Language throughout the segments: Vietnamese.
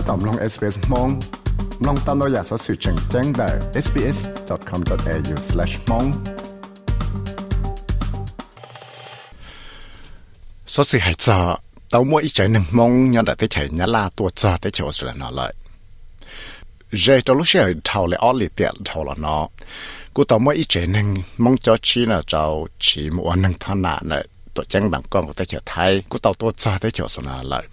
ถ้าตอมลง SBS มองลองตามเราอยากสอสื่อแจ้งแจ้งได้ sbs.com.au/mong สอสื่อให้จอตาวมัวอีใจหนึ่งมองย้อนแต่เฉยยะลาตัวจอแต่เฉยสุดแล้วเลยเจตัวลูกเชื่อเท่าเลยออลิเตียเท่าละเนาะกูตาวมัวอีใจหนึ่งมองจอชีน่ะเจ้าชีมัวหนึ่งท่านาเนี่ยตัวแจ้งบางกองแต่เฉยไทยกูตาวตัวจอแต่เฉยสุดแล้วเลย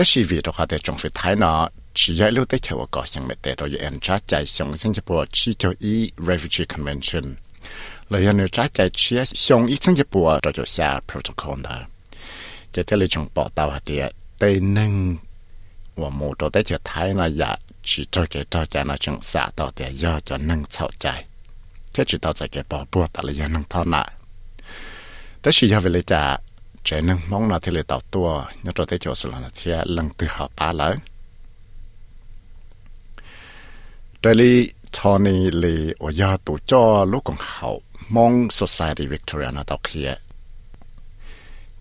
แต่ชีวิตเราแต่จงสุดท้ายเนาะชีวิตเราได้เขียวก่อยังไม่แต่เราอยู่แอนจ้าใจชงสิงคโปร์ชีเจ้าอี refugee convention เราอยู่ในจ้าใจเชียชงอีสิงคโปร์เราจะแชร์ protocol นะจะได้เลยจงปอตาวเดียเตนึงว่าหมู่เราได้เขียวท้ายนะอยากชีเจ้าใจเจ้าใจนะจงสาต่อเดียย่อจะนั่งเศร้าใจแค่ชีเจ้าใจแกปอปวดแต่เราอยู่นั่งเท่านั้นแต่ชีวิตเราจะ trẻ mong là thế lệ tạo tua nhớ cho chỗ sự lần từ họ ba lỡ. Đây lý, cho ở gia tổ cho lúc còn hậu, mong society Victoria tạo kia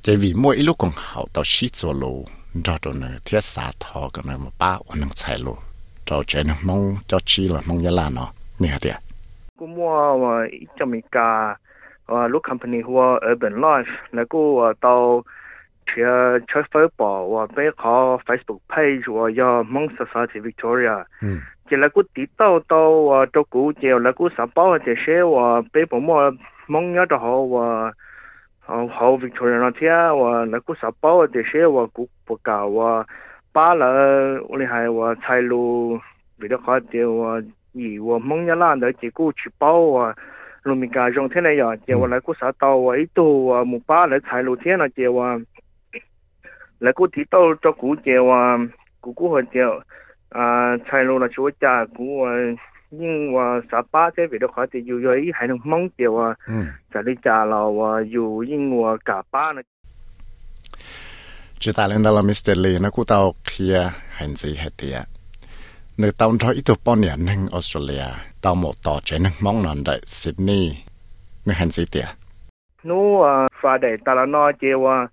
chỉ vì mỗi lúc còn hậu tạo shit cho lù nữa thế xa thọ cái này mà ba ở nâng chạy lù. Cho trẻ mong cho chi là mong gia là nó. Nè tiệt cũng mua mà cho 啊，look company 和 urban life，那个我到去吃饭吧，我背好 Facebook page，我要 monsters in Victoria。嗯。就那个地道到我照街就那沙上班这些我背不么 Mon 要的好我。哦，好，Victoria 那天我那个沙包这些我估不搞，啊，八了，我厉害，我菜路为了好点，我以我蒙一烂的结果去包我。路面家用天嚟呀，就话嚟个啥到啊，呢度啊冇巴嚟踩路天啊，就话嚟个地道做古就话古古去就啊踩路啦，做家古啊。nhưng mà xã ba thế về đó khỏi thì dù rồi hay không mong điều à trả đi trả là và dù nhưng mà cả ba này chỉ ta lên đó là Mr. Lee nó cũng tao kia hành gì hết tiệt nơi tao cho ít bao nhiêu nên Australia tao một tỏ chế nên mong nón đợi Sydney nên hành gì tiệt nó à Friday ta là nói chếว่า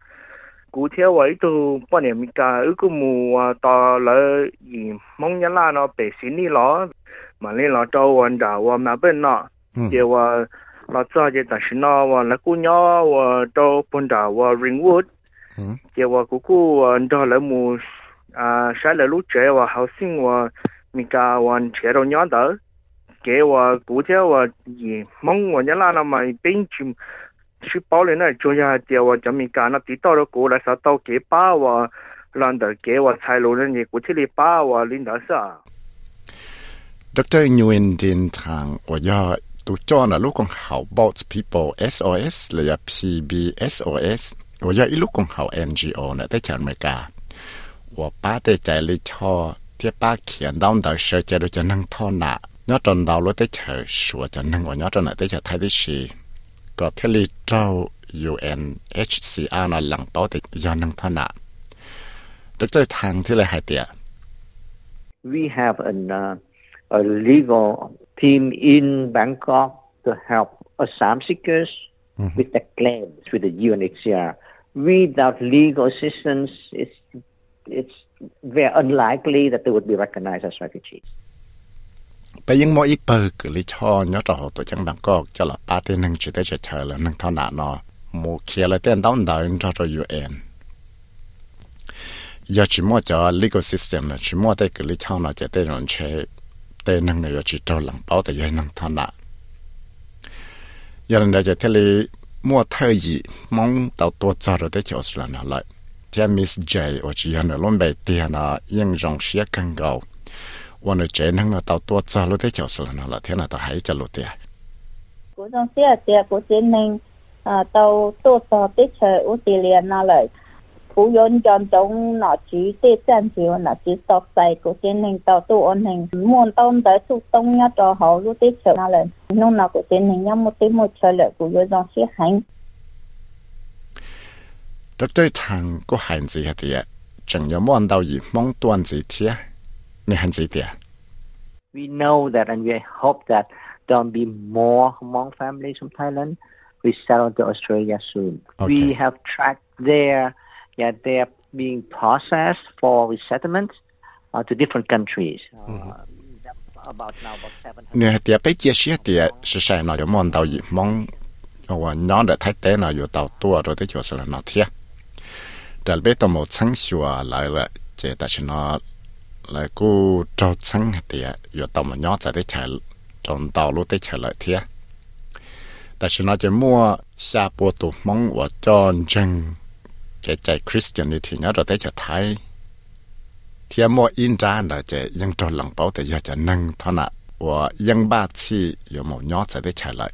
cụ thể vậy tu bao nhiêu mình cả ước cũng mù tao là gì mong nhớ là nó bị Sydney lo mà lên lo choวันđào và mà bên nó chếว่าเราจะจะตัดสินว่าแล้วกูย่อว่าโตปนดาว่า Ringwood เจ้าว่ากูกูดอแล้วมูอ่าใช้แล้วรู้เจ้าว่า housing ว่า mi ka wan che ro nyon da ke wa ku che wa yi mong wa nyala na mai ping chim shi pao le na chu ya dia wa jam mi ka na ti to ro ku la sa to ke pa wa lan da ke wa chai lo ne ku chi li pa wa lin da sa Dr. Nguyen Din Thang wa ya tu cho na lu kong hao bots people SOS le ya PBSOS wa ya i lu kong hao NGO na te chan me ka cho. ที่ป้าเขียนดาวดาวเชอจะดูจะนั่งท่อหนายอดจนดาวรถได้เฉยชัวจะนั่งว่ายอดจนไหนได้เฉยไทยที่ชีก็เทลีเจ้า UNHCR น่ะหลังเป้าติดยอนนั่งท่อหนาดรทางที่เลยหายเตีย We have an, uh, a legal team in Bangkok to help asylum seekers mm-hmm. with the claims with the UNHCR. Without legal assistance, it's it's very unlikely that they would be recognized as refugees. bây giờ mỗi bờ cứ lý cho nhớ rõ tổ chức đảng có là ba tên chỉ tới chờ chờ là nâng thọ nó. Một kia là tên đóng đời cho cho UN giờ chỉ mua cho legal system là chỉ mua tới cứ lý cho nó chỉ tới rồi chế tên nâng này chỉ cho lòng bảo tại giờ nâng thọ giờ lần đầu chỉ thấy mua thời gì mong tàu tua cho rồi tới chỗ là lại. 天 Miss J 我只要呢龙背天啊，应容些更高。我呢这能呢到多早了的就是了呢，了天呢到还着了的。古种些些古些人啊，到多少的车我这里拿来。古人讲种哪句的战句，哪句说在古些人到多安人，莫当在苏东一座好路的车拿来，弄哪古些人也没得没车了，古有种些很。这对堂个汉字一啲，仲有冇人到而蒙段字贴？你汉字啲 We know that and we hope that there'll be more Hmong families from Thailand we settle to Australia soon. Okay. We have tracked their yeah their being processed for resettlement uh, to different countries. Uh, about now about seven. Nè tiệp bây giờ xia tiệp是sai nó có món tàu gì mong và nhỏ để thấy tế nó có tàu tua rồi tới chỗ là nó thiệt. trở bé tao một sáng sủa lại là chế ta chỉ nó lại cô trâu sáng thì giờ tao mà nhót ra để chạy trong tàu lúc để chạy lại thế ta chỉ nó chỉ mua xa bộ tụ mong và John Jung chế chạy thì nhớ rồi tới chạy Thái thì mua in ra là chế ยัง trâu lòng bảo thì giờ chạy nâng thôi nè 我应把气有冇鸟仔的起来。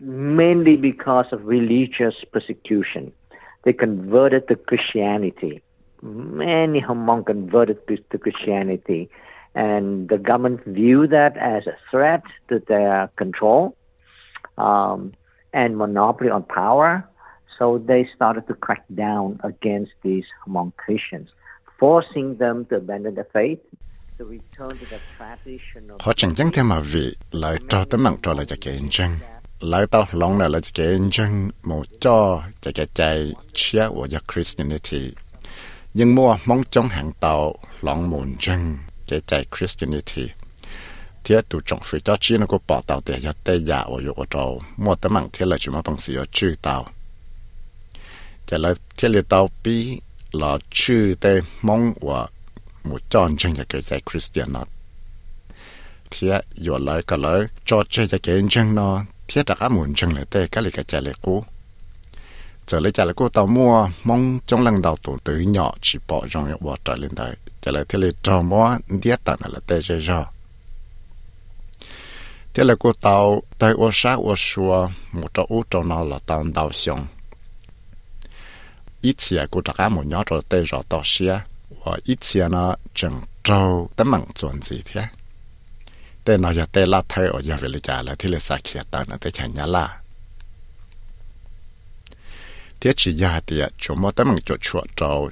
mainly because of religious persecution. They converted to Christianity. Many Hmong converted to Christianity. And the government view that as a threat to their control um, and monopoly on power. So they started to crack down against these Hmong Christians, forcing them to abandon their faith. Họ chẳng chẳng thêm mà vì lại cho tấm mạng cho lại cho kẻ hình chân. Lại tao lòng lại là cho kẻ hình chân một cho cho kẻ chạy chia của cho Christianity. Nhưng mua mong chống hàng tàu lòng mồn chân kẻ chạy Christianity. Thế tụ trọng phí cho chi nó có bỏ tàu để cho tê dạ của dụ của trâu. Mua tấm mạng thế là chỉ mà bằng sự chữ tàu. จุมาบังสีว่าชื่อเตาจะเลยเทียเลยเตาปีหลอชื่อแต่มองว่าหมู่จอนจังจะเกิดใจคริสเตียนเนาะเทียอยู่เลยก็เลยจอดใจจะเกินจังเนาะ thiết đặc á muốn chừng lại tê cái lì cái chè lì cũ giờ lấy chè lì cũ tao mua mong trong lần đầu tụ từ nhỏ chỉ bỏ trong những bỏ trở lên đây chè lại thiết lì trò mua điết tận là tê dễ dò thế là cô tàu tới ô sát ô xua một chỗ ú chỗ nào là tàu tàu xong ít xìa cô đặc á một nhỏ rồi tê rõ tàu xìa và ít xìa nó chừng trâu tấm bằng chuẩn gì thế แต่นอยแต่ละเธออยาเวลจาละที่เลสักเขียตานะแต่ฉันยาละเทียชิยาเตียจมอแต่มันจดชัวเจ้าเทียนก็เหตียชิยาเตียจยอมองเทเลยาที่จอนังเปิดเ 一天过这个木鸟就带着到些，我一天呢郑州的门转几天，但那要带拉太我要为了家了，提了啥去当然得看伢啦。贴起伢的，就莫得门就出州。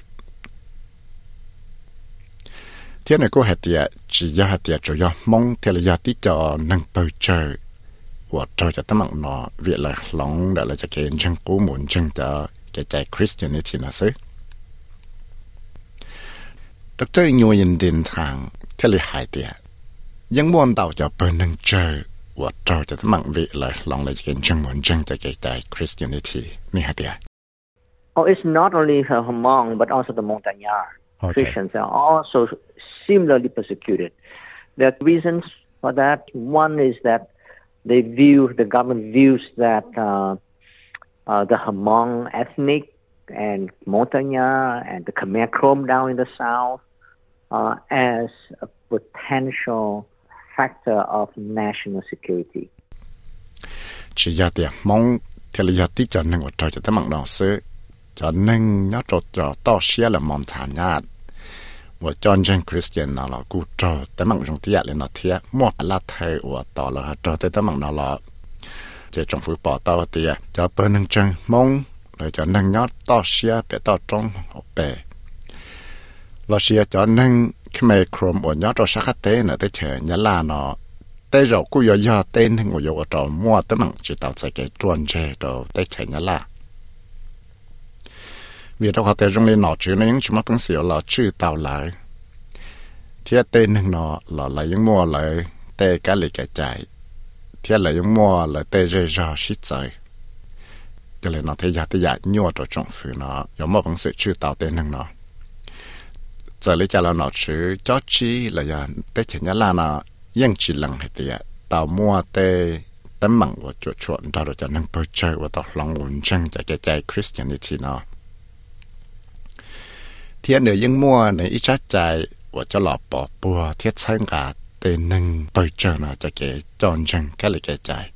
天呢，过下的只要下的就要蒙，天了要的叫能保证。我找着他们那为了龙的了就见证古门证的。kecha Dr. Din Yang mạng lòng Christianity Oh, it's not only the Hmong but also the Montagnard. Okay. Christians are also similarly persecuted. There are reasons for that. One is that they view the government views that uh, uh, the Hmong ethnic and Montagnard and the Khmer Krom down in the south uh, as a potential factor of national security. Chỉ ra tiền mong thì giờ tí cho nên cho tới mạng đó sư cho nên nhớ trò trò to là mong thả nhạt và John Jane Christian nó là cú trò tới mạng trong tiệt lên nó thiệt một là thầy của tỏ là trò tới tới mạng nó là chỉ trong phủ bỏ tao tiệt à, cho bên nâng chân mong rồi cho nên nhớ to xia bé to trong học bè. Lo xia cho nên khi mà chrome ở nhớ cho sắc tế nữa tới chờ nhớ là nó, tế rồi cú yo yo tên hình của yo ở mua tới bằng chỉ tạo sẽ cái chuẩn chế rồi tới chờ nhớ là. Vì đó họ tới trong lên nó chữ nó những chúng ta xỉu là chữ tạo lại. Thì tên hình nó là là những mua lại tế cái lì cái chạy thế là những mua là tê rê ra xít trời cho nên nó thấy giá tê giá nhua cho trong phía nó yung mua bằng sự chữ tạo tê nâng nó giờ lấy cho là nó chữ cho chi là giá tê chỉ nhớ là nó yên chỉ lăng hay tiệt tao mua tê tấm bằng và chuột chuột đó rồi cho nâng bơi chơi và tao lòng ổn chân cho cái chạy Christianity nó thiên nữa yung mua này ít chắc chạy và cho lọ bỏ bùa thiết sang cả tê nâng, tôi chờ nó cho kẻ chọn chân cái lì kẻ chạy.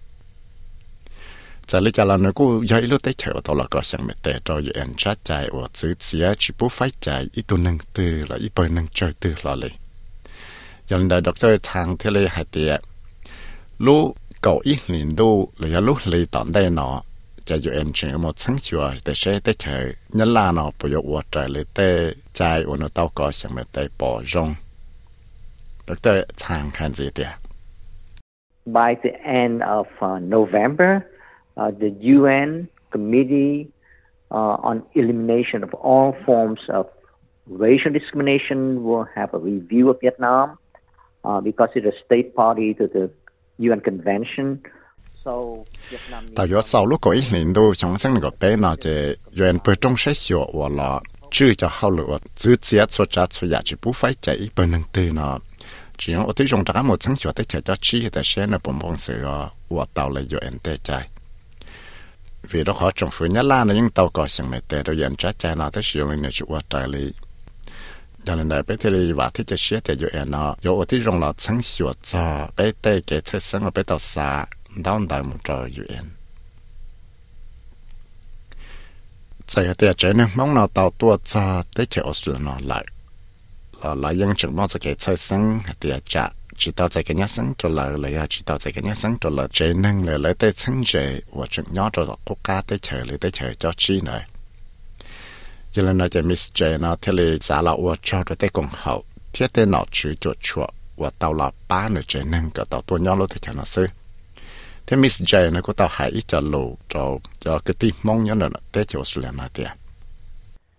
Giờ lấy cho là nó cũng dạy lúc tới chờ tôi là có sáng mẹ tê cho dự án sát chạy và giữ xía, chỉ bố phải chạy ít tu nâng tư là ít bơi nâng chơi tư là giờ dần đại đọc chơi thang thế lê hạt tìa lúc cậu ít liền đu là lúc lì tạm đây nó cho dự án chuyện một sáng chùa để sẽ tới chờ. Nhớ là bây giờ qua trời lì tê, chạy và nó tao có sáng mẹ tê bỏ rong. Dr. Chang By the end of uh, November, uh, the UN Committee uh, on Elimination of All Forms of Racial Discrimination will have a review of Vietnam uh, because it's a state party to the UN Convention. So, yo chứ cho hao lửa giữ chia cho cha cho nhà chứ bù phải chạy bởi năng tư nó chỉ có tôi dùng đó một sáng sửa tới chờ cho chi thì sẽ là bổn bổn sự của tàu là dựa tê chạy vì đó khó trong phương nhá la là những tàu có xem này tê đâu dành trái chạy nó tới sử dụng này chịu qua trái lý cho nên này bé thì lý và thích cho xe tê dựa anh nó dựa ở thấy trong là sáng sửa cho bé tê kể thế sáng ở bé tàu xa đón đại một trò dựa tại cái tè trái này mong nào tàu tua cho tới chơi Australia nó lại là là những trường mong cho cái thế sáng trả chỉ tao tại cái nhà sinh cho là là chỉ tao tại cái nhà sinh cho là chế năng là lấy tới sinh chế và chừng nhỏ cho là quốc gia tới chờ lấy tới chờ cho chi này, giờ là nói Miss J nó thế là giá là và cho rồi tới cùng hậu thiết tới nó chữ cho chua và tao là ba nữa chế năng cái tao tôi nhỏ lúc thì cho nó sư thế Miss jay nó có tao hãy cho lù cho cho cái tim mong nhớ nữa tới chỗ sự là nói tiền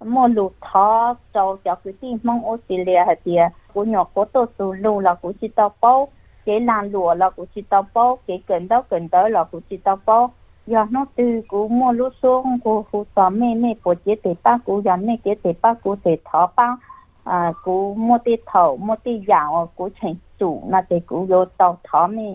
mua lụt thọ cho cho cái tim mong Australia hả tiệt của nhỏ của tôi số lù là của chị tao bao cái làn lụa là của chị tao bao cái cần đó cần đó là của chị tao bao giờ nó từ cú mua lúa xuống cú phụ sao mẹ mẹ của chế tế ba cú giờ mẹ chế tế ba cú tế thọ ba à cú mua tế thầu mua tế giàu cú chỉnh chủ là tế cú vô tàu thọ mẹ.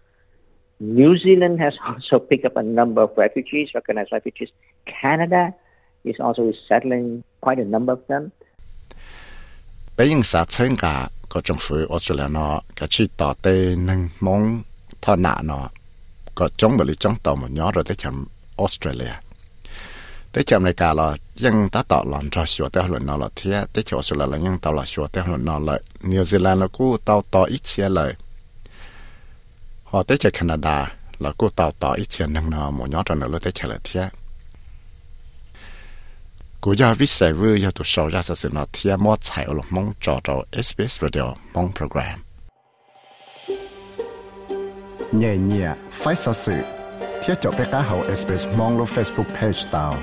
New Zealand has also picked up a number of refugees, recognized refugees. Canada is also resettling quite a number of them. bây giờ xã trên cả có trong Australia nó cái chỉ tỏ tê nâng mong thọ nạ nó có chống bởi lý chống tàu một tới chậm Australia tới chậm này cả là dân ta tỏ lòn cho sửa tới luận là thế tới chỗ là dân tàu là sửa tới luận New Zealand là cú tàu tỏ ít xe họ tới chỗ Canada, là cô tàu tỏ ít tiền nâng nó một nhóm rồi nữa tới chỗ là thế cô giáo viết sẽ vừa giờ tụ sau ra sự nó thì mua chạy ở mong trò trò SBS Radio mong program. Nhẹ nhẹ, phải sao sự thiết cho bé cá hậu SBS mong lo Facebook page tàu